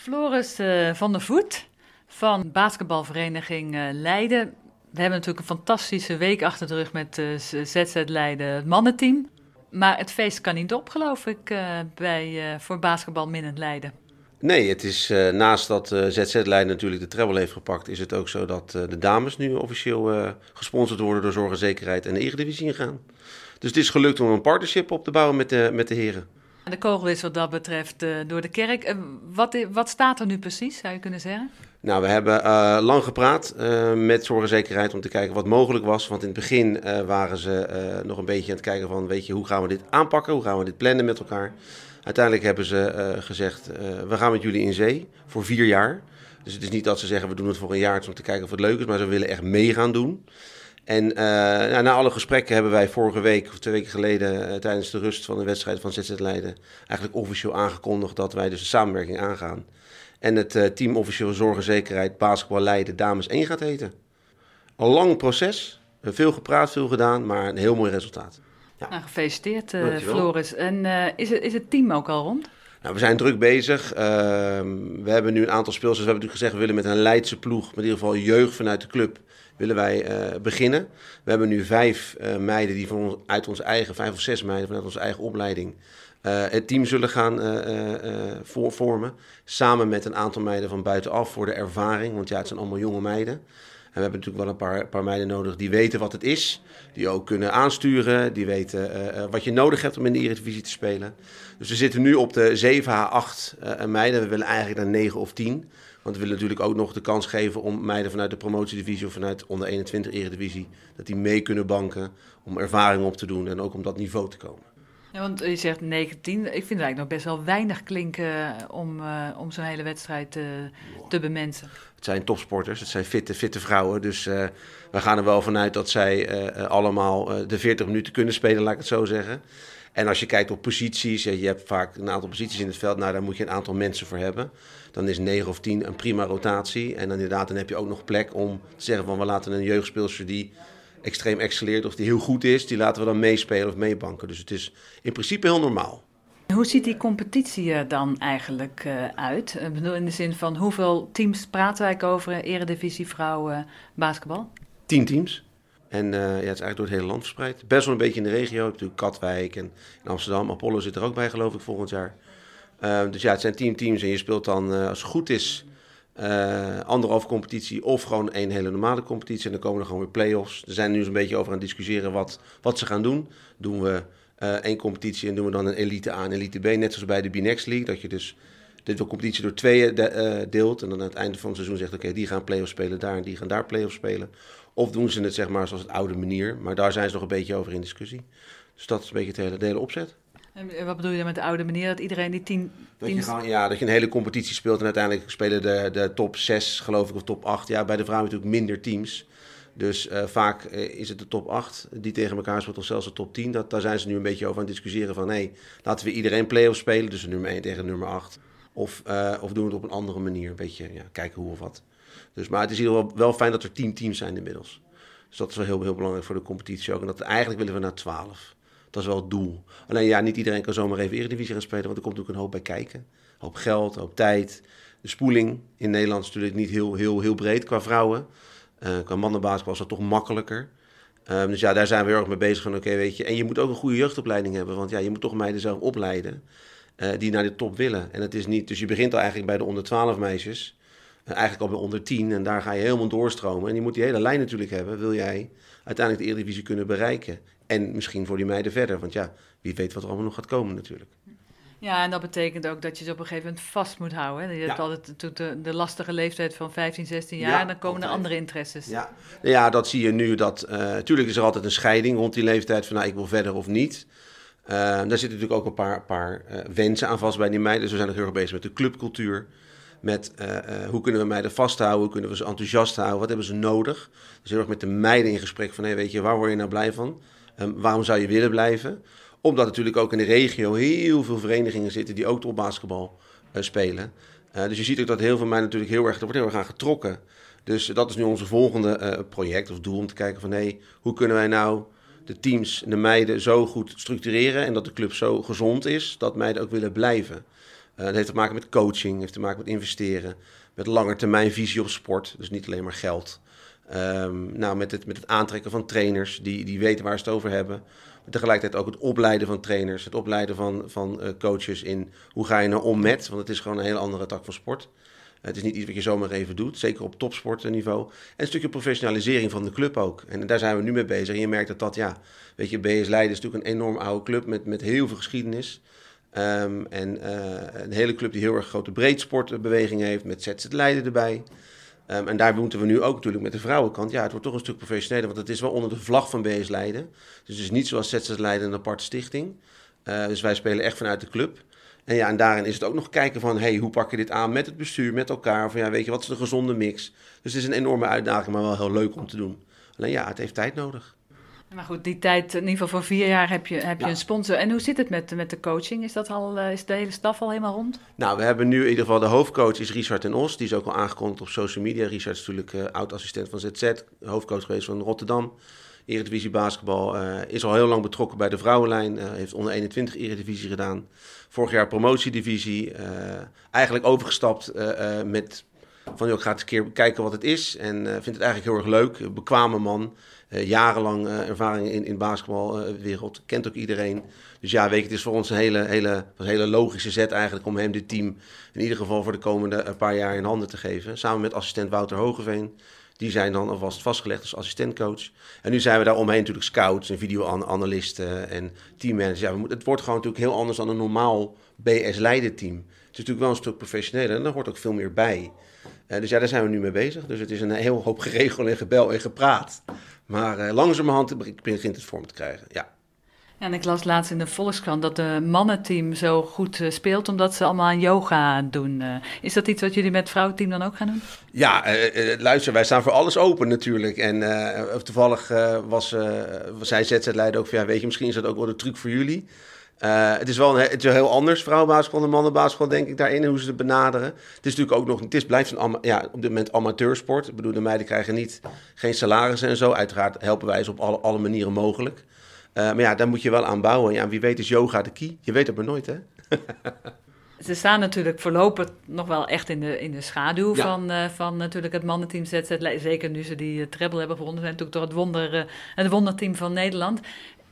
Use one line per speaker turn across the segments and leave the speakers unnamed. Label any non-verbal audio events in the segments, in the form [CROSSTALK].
Floris uh, van der Voet van basketbalvereniging uh, Leiden. We hebben natuurlijk een fantastische week achter de rug met ZZ Leiden, het mannenteam. Maar het feest kan niet op, geloof ik, bij, voor basketbal minnend Leiden.
Nee, het is naast dat ZZ Leiden natuurlijk de treble heeft gepakt, is het ook zo dat de dames nu officieel gesponsord worden door Zorg en Zekerheid en de Eredivisie ingaan. Dus het is gelukt om een partnership op te bouwen met de, met de heren.
De kogel is wat dat betreft uh, door de kerk. Uh, wat, wat, staat er nu precies, zou je kunnen zeggen?
Nou, we hebben uh, lang gepraat met zorgenzekerheid om te kijken wat mogelijk was. Want in het begin waren ze nog een beetje aan het kijken van, weet je, hoe gaan we dit aanpakken? Hoe gaan we dit plannen met elkaar? Uiteindelijk hebben ze gezegd, we gaan met jullie in zee voor vier jaar. Dus het is niet dat ze zeggen, we doen het voor een jaar om te kijken of het leuk is. Maar ze willen echt mee gaan doen. En uh, nou, na alle gesprekken hebben wij vorige week, of twee weken geleden, uh, tijdens de rust van de wedstrijd van ZZ Leiden, eigenlijk officieel aangekondigd dat wij dus de samenwerking aangaan. En het uh, team officieel zorg en zekerheid basketbal Leiden dames 1 gaat heten. Een lang proces, veel gepraat, veel gedaan, maar een heel mooi resultaat.
Ja. Nou, gefeliciteerd Floris. En is, het, is het team ook al rond?
Nou, we zijn druk bezig. Ehm, we hebben nu een aantal speelsters. We hebben natuurlijk gezegd, we willen met een Leidse ploeg, met in ieder geval jeugd vanuit de club, willen wij uh, beginnen. We hebben nu vijf uh, meiden die van ons, uit onze eigen, vijf of zes meiden vanuit onze eigen opleiding, uh, het team zullen gaan voor, vormen. Samen met een aantal meiden van buitenaf voor de ervaring, want ja, het zijn allemaal jonge meiden. En we hebben natuurlijk wel een paar, paar meiden nodig die weten wat het is. Die ook kunnen aansturen. Die weten wat je nodig hebt om in de Eredivisie te spelen. Dus we zitten nu op de 7 à 8 meiden. We willen eigenlijk naar 9 of 10. Want we willen natuurlijk ook nog de kans geven om meiden vanuit de promotiedivisie of vanuit onder 21 eredivisie, dat die mee kunnen banken om ervaring op te doen en ook om dat niveau te komen.
Ja, want je zegt 19. Ik vind het eigenlijk nog best wel weinig klinken om, uh, om zo'n hele wedstrijd uh, te bemensen.
Het zijn topsporters, het zijn fitte, fitte vrouwen. Dus uh, we gaan er wel vanuit dat zij allemaal de 40 minuten kunnen spelen, laat ik het zo zeggen. En als je kijkt op posities, je hebt vaak een aantal posities in het veld, nou daar moet je een aantal mensen voor hebben. Dan is 9 of 10 een prima rotatie. En dan inderdaad, dan heb je ook nog plek om te zeggen van we laten een jeugdspeelster die extreem excelleert of die heel goed is, die laten we dan meespelen of meebanken. Dus het is in principe heel normaal.
Hoe ziet die competitie er dan eigenlijk uh, uit? Ik bedoel, in de zin van hoeveel teams praten wij over Eredivisie vrouwen basketbal?
Tien teams. En uh, ja, het is eigenlijk door het hele land verspreid. Best wel een beetje in de regio. Natuurlijk Katwijk en in Amsterdam. Apollo zit er ook bij, geloof ik, volgend jaar. Uh, dus ja, het zijn team teams en je speelt dan, uh, als het goed is, anderhalf competitie of gewoon één hele normale competitie. En dan komen er gewoon weer play-offs. Er zijn nu zo'n beetje over aan het discussiëren wat, wat ze gaan doen. Doen we één competitie en doen we dan een elite A en elite B, net zoals bij de B-Next League. Dat je dus de competitie door tweeën de, deelt en dan aan het einde van het seizoen zegt, oké, die gaan play-offs spelen daar en die gaan daar play-offs spelen. Of doen ze het zeg maar zoals het oude manier. Maar daar zijn ze nog een beetje over in discussie. Dus dat is een beetje het hele, de hele opzet.
En wat bedoel je met de oude manier? Dat iedereen die tien...
Dat je gewoon, ja, dat je een hele competitie speelt en uiteindelijk spelen de, de top 6, geloof ik, of top 8. Ja, bij de vrouwen natuurlijk minder teams. Dus uh, vaak uh, is het de top 8 die tegen elkaar speelt, of zelfs de top 10. Dat, daar zijn ze nu een beetje over aan het discussiëren van... hé, hey, laten we iedereen play-offs spelen, dus nummer 1 tegen nummer 8. Of, uh, of doen we het op een andere manier, een beetje ja, kijken hoe of wat. Dus, maar het is in ieder geval wel fijn dat er 10 teams zijn inmiddels. Dus dat is wel heel, heel belangrijk voor de competitie ook. En dat, eigenlijk willen we naar 12. Dat is wel het doel. Alleen ja, niet iedereen kan zomaar even Eredivisie gaan spelen, want er komt ook een hoop bij kijken. Een hoop geld, een hoop tijd. De spoeling in Nederland is natuurlijk niet heel, heel, heel breed qua vrouwen. Uh, qua mannenbasketbal is dat toch makkelijker. Um, dus ja, daar zijn we heel erg mee bezig van, oké, weet je. En je moet ook een goede jeugdopleiding hebben, want ja, je moet toch meiden zelf opleiden uh, die naar de top willen. En het is niet, dus je begint al eigenlijk bij de onder 12 meisjes eigenlijk al bij onder 10. En daar ga je helemaal doorstromen. En je moet die hele lijn natuurlijk hebben. Wil jij uiteindelijk de Eredivisie kunnen bereiken. En misschien voor die meiden verder. Want ja, wie weet wat er allemaal nog gaat komen natuurlijk.
Ja, en dat betekent ook dat je ze op een gegeven moment vast moet houden. Je hebt altijd de, de, lastige leeftijd van 15, 16 jaar en dan komen er andere interesses.
Ja. ja, dat zie je nu. Dat, uh, tuurlijk is er altijd een scheiding rond die leeftijd van nou, ik wil verder of niet. Uh, daar zitten natuurlijk ook een paar, paar uh, wensen aan vast bij die meiden. Dus we zijn nog heel erg bezig met de clubcultuur met uh, hoe kunnen we meiden vasthouden, hoe kunnen we ze enthousiast houden, wat hebben ze nodig. Dus heel erg met de meiden in gesprek van, hey, weet je, waar word je nou blij van? Um, waarom zou je willen blijven? Omdat natuurlijk ook in de regio heel veel verenigingen zitten die ook topbasketbal spelen. dus je ziet ook dat heel veel meiden natuurlijk heel erg, er wordt heel erg aan getrokken. Dus dat is nu onze volgende project of doel om te kijken van, hey, hoe kunnen wij nou de teams en de meiden zo goed structureren en dat de club zo gezond is dat meiden ook willen blijven. dat heeft te maken met coaching, heeft te maken met investeren, met langetermijnvisie op sport. Dus niet alleen maar geld. Um, nou, met het, met het aantrekken van trainers die, die weten waar ze het over hebben. Maar tegelijkertijd ook het opleiden van trainers, het opleiden van, van uh, coaches in hoe ga je nou om met, want het is gewoon een hele andere tak van sport. Het is niet iets wat je zomaar even doet, zeker op topsportniveau. En een stukje professionalisering van de club ook. En daar zijn we nu mee bezig. En je merkt dat dat, ja, weet je, BS Leiden is natuurlijk een enorm oude club met, met heel veel geschiedenis. Um, en uh, een hele club die heel erg grote breedsportbeweging heeft, met ZZ Leiden erbij. Um, en daar moeten we nu ook natuurlijk met de vrouwenkant. Ja, het wordt toch een stuk professioneler, want het is wel onder de vlag van BS Leiden. Dus het is niet zoals ZZ Leiden een aparte stichting. Uh, dus wij spelen echt vanuit de club. En ja, en daarin is het ook nog kijken van, hey, hoe pak je dit aan met het bestuur, met elkaar? Van ja, weet je, wat is de gezonde mix? Dus het is een enorme uitdaging, maar wel heel leuk om te doen. Alleen ja, het heeft tijd nodig.
Maar goed, die tijd, in ieder geval voor vier jaar heb je, heb je een sponsor. En hoe zit het met, met de coaching? Is, dat al, eh, is de hele staf al helemaal rond?
Nou, we hebben nu in ieder geval de hoofdcoach is Richard en Os. Die is ook al aangekondigd op social media. Richard is natuurlijk uh, oud-assistent van ZZ, hoofdcoach geweest van Rotterdam. Eredivisie basketbal. Uh, is al heel lang betrokken bij de vrouwenlijn. Uh, heeft onder 21 Eredivisie gedaan. Vorig jaar promotiedivisie. Uh, eigenlijk overgestapt met van, joh, ik ga eens een keer kijken wat het is. En vindt het eigenlijk heel erg leuk. Bekwame man. jarenlang ervaring in, in de basketbalwereld. Kent ook iedereen. Dus ja, weet je, het is voor ons een hele, hele, een hele logische zet eigenlijk om hem dit team in ieder geval voor de komende paar jaar in handen te geven. Samen met assistent Wouter Hogeveen. Die zijn dan alvast vastgelegd als assistentcoach. En nu zijn we daar omheen natuurlijk scouts en videoanalisten en teammanagers. Ja, het wordt gewoon natuurlijk heel anders dan een normaal BS-leiderteam. Het is natuurlijk wel een stuk professioneler en daar hoort ook veel meer bij. Uh, dus ja, daar zijn we nu mee bezig. Dus het is een heel hoop [LAUGHS] geregeld en gebel en gepraat. Maar uh, langzamerhand begint het vorm te krijgen, ja.
En ik las laatst in de Volkskrant dat de mannenteam zo goed uh, speelt omdat ze allemaal aan yoga doen. Uh, is dat iets wat jullie met het vrouwenteam dan ook gaan doen?
Ja, uh, luister, wij staan voor alles open natuurlijk. En toevallig was, zij ZZ-leider ook van, ja, weet je, misschien is dat ook wel de truc voor jullie. het is wel een, het is heel anders, vrouwenbasketbal en mannenbasketbal, denk ik, daarin, hoe ze het benaderen. Het is natuurlijk ook nog, het is, blijft een, ja, op dit moment amateursport. Ik bedoel, de meiden krijgen niet, geen salarissen en zo. Uiteraard helpen wij ze op alle, alle manieren mogelijk. Uh, maar ja, daar moet je wel aan bouwen. Ja, wie weet is yoga de key. Je weet het maar nooit, hè? [LAUGHS]
Ze staan natuurlijk voorlopig nog wel echt in de, in de schaduw ja. van, uh, van natuurlijk het mannenteam ZZ. Zeker nu ze die uh, treble hebben gewonnen. zijn natuurlijk toch het, wonder, het wonderteam van Nederland.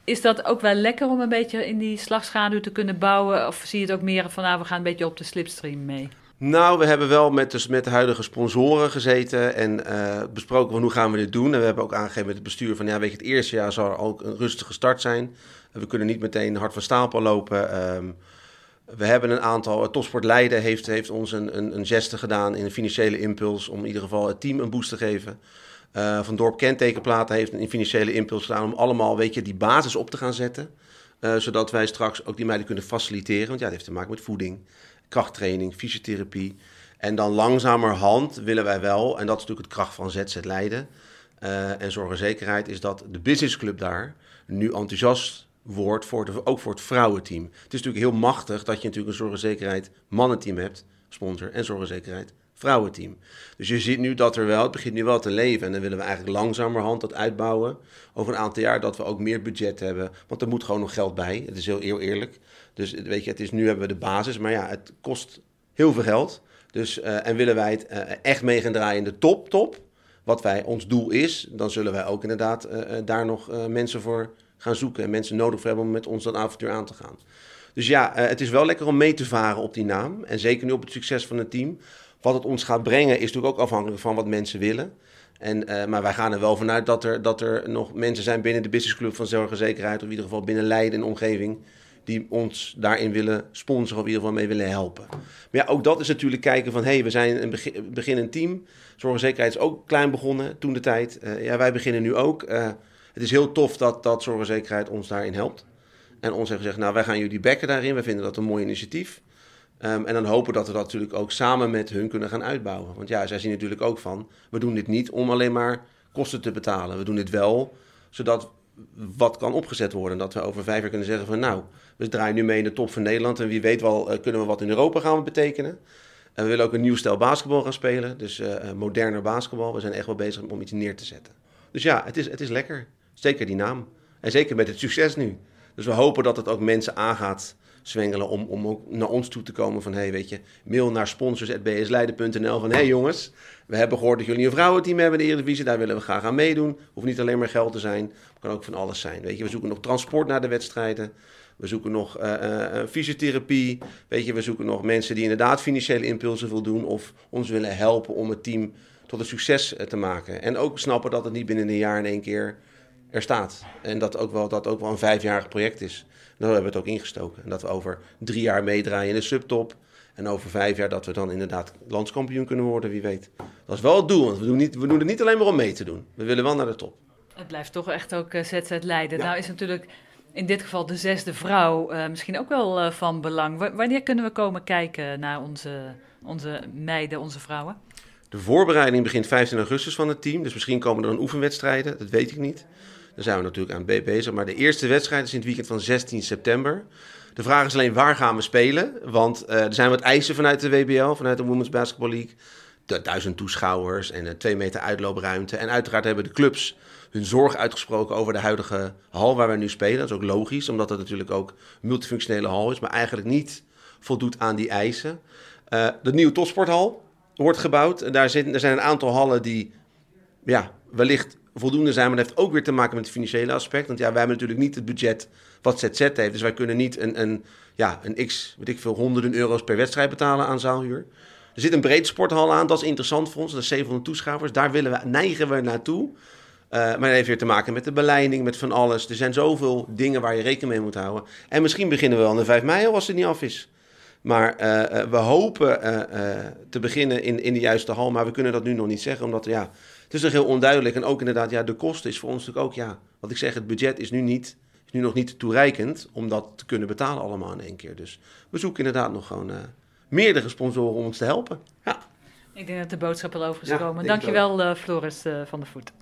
Is dat ook wel lekker om een beetje in die slagschaduw te kunnen bouwen? Of zie je het ook meer van, nou, we gaan een beetje op de slipstream mee?
Nou, we hebben wel met, met de huidige sponsoren gezeten en uh, besproken van hoe gaan we dit doen. En we hebben ook aangegeven met het bestuur van, ja, weet je, het eerste jaar zal er ook een rustige start zijn. We kunnen niet meteen hard van stapel lopen. Um, we hebben een aantal, Topsport Leiden heeft, heeft ons een, een, een geste gedaan in een financiële impuls om in ieder geval het team een boost te geven. Uh, van Dorp Kentekenplaten heeft een financiële impuls gedaan om allemaal, weet je, die basis op te gaan zetten. Zodat wij straks ook die meiden kunnen faciliteren. Want ja, dat heeft te maken met voeding krachttraining, fysiotherapie. En dan langzamerhand willen wij wel, en dat is natuurlijk het kracht van ZZ Leiden uh, en zorg is dat de businessclub daar nu enthousiast wordt, voor de, ook voor het vrouwenteam. Het is natuurlijk heel machtig dat je natuurlijk een zorg mannenteam hebt, sponsor, en zorg vrouwenteam. Dus je ziet nu dat er wel, het begint nu wel te leven. En dan willen we eigenlijk langzamerhand dat uitbouwen. Over een aantal jaar dat we ook meer budget hebben. Want er moet gewoon nog geld bij. Het is heel eerlijk. Dus weet je, het is, nu hebben we de basis, maar ja, het kost heel veel geld. Dus, uh, en willen wij het uh, echt mee gaan draaien in de top, top, wat wij, ons doel is, dan zullen wij ook inderdaad uh, daar nog mensen voor gaan zoeken. En mensen nodig hebben om met ons dat avontuur aan te gaan. Dus ja, het is wel lekker om mee te varen op die naam. En zeker nu op het succes van het team. Wat het ons gaat brengen is natuurlijk ook afhankelijk van wat mensen willen. En, maar wij gaan er wel vanuit dat er, dat er nog mensen zijn binnen de businessclub van Zorg en Zekerheid, of in ieder geval binnen Leiden en omgeving, die ons daarin willen sponsoren of in ieder geval mee willen helpen. Maar ja, ook dat is natuurlijk kijken van, hé, hey, we zijn een begin, beginnend team. Zorg en zekerheid is ook klein begonnen toen de tijd. Uh, ja, wij beginnen nu ook. Uh, het is heel tof dat, dat zorg en zekerheid ons daarin helpt. En ons hebben gezegd, nou, wij gaan jullie bekken daarin. We vinden dat een mooi initiatief. Um, en dan hopen dat we dat natuurlijk ook samen met hun kunnen gaan uitbouwen. Want ja, zij zien natuurlijk ook van, we doen dit niet om alleen maar kosten te betalen. We doen dit wel zodat wat kan opgezet worden. Dat we over vijf jaar kunnen zeggen van nou, we draaien nu mee in de top van Nederland. En wie weet wel uh, kunnen we wat in Europa gaan betekenen. En we willen ook een nieuw stijl basketbal gaan spelen. Dus uh, moderner basketbal. We zijn echt wel bezig om iets neer te zetten. Dus ja, het is, het is lekker. Zeker die naam. En zeker met het succes nu. Dus we hopen dat het ook mensen aangaat zwengelen om, om ook naar ons toe te komen van, hey, weet je, mail naar sponsors.bsleiden.nl van, hey jongens, we hebben gehoord dat jullie een vrouwenteam hebben in de Eredivisie, daar willen we graag aan meedoen. Hoeft niet alleen maar geld te zijn, kan ook van alles zijn. Weet je, we zoeken nog transport naar de wedstrijden. We zoeken nog uh, fysiotherapie. Weet je, we zoeken nog mensen die inderdaad financiële impulsen willen doen of ons willen helpen om het team tot een succes te maken. En ook snappen dat het niet binnen een jaar in één keer er staat. En dat ook wel, dat ook wel een vijfjarig project is. En daar hebben we het ook ingestoken. En dat we over drie jaar meedraaien in de subtop. En over vijf jaar dat we dan inderdaad landskampioen kunnen worden, wie weet. Dat is wel het doel, want we doen, niet, we doen het niet alleen maar om mee te doen. We willen wel naar de top.
Het blijft toch echt ook ZZ eh, Leiden. Nou is natuurlijk in dit geval de zesde vrouw uh, misschien ook wel uh, van belang. wanneer kunnen we komen kijken naar onze, onze meiden, onze vrouwen?
De voorbereiding begint 15 augustus van het team. Dus misschien komen er dan oefenwedstrijden, dat weet ik niet. Daar zijn we natuurlijk aan bezig. Maar de eerste wedstrijd is in het weekend van 16 september. De vraag is alleen waar gaan we spelen? Want uh, er zijn wat eisen vanuit de WBL, vanuit de Women's Basketball League. De duizend toeschouwers en een twee meter uitloopruimte. En uiteraard hebben de clubs hun zorg uitgesproken over de huidige hal waar wij nu spelen. Dat is ook logisch, omdat het natuurlijk ook een multifunctionele hal is, maar eigenlijk niet voldoet aan die eisen. Uh, de nieuwe topsporthal wordt gebouwd. En daar, zit, er zijn een aantal hallen die ja, wellicht voldoende zijn, maar dat heeft ook weer te maken met het financiële aspect. Want ja, wij hebben natuurlijk niet het budget wat ZZ heeft. Dus wij kunnen niet een, een, ja, een x, weet ik veel, honderden euro's per wedstrijd betalen aan zaalhuur. Er zit een breed sporthal aan, dat is interessant voor ons. Dat is 700 toeschouwers. Daar willen we, neigen we naartoe. Uh, maar dat heeft weer te maken met de beleiding, met van alles. Er zijn zoveel dingen waar je rekening mee moet houden. En misschien beginnen we wel aan de 5 mei als het niet af is. Maar uh, we hopen te beginnen in, in de juiste hal. Maar we kunnen dat nu nog niet zeggen, omdat ja, het is nog heel onduidelijk. En ook inderdaad, ja, de kosten is voor ons natuurlijk ook, ja, wat ik zeg, het budget is nu, niet, is nu nog niet toereikend om dat te kunnen betalen allemaal in één keer. Dus we zoeken inderdaad nog gewoon meerdere sponsoren om ons te helpen. Ja.
Ik denk dat de boodschap al over is gekomen. Dankjewel, Floris van der Voet.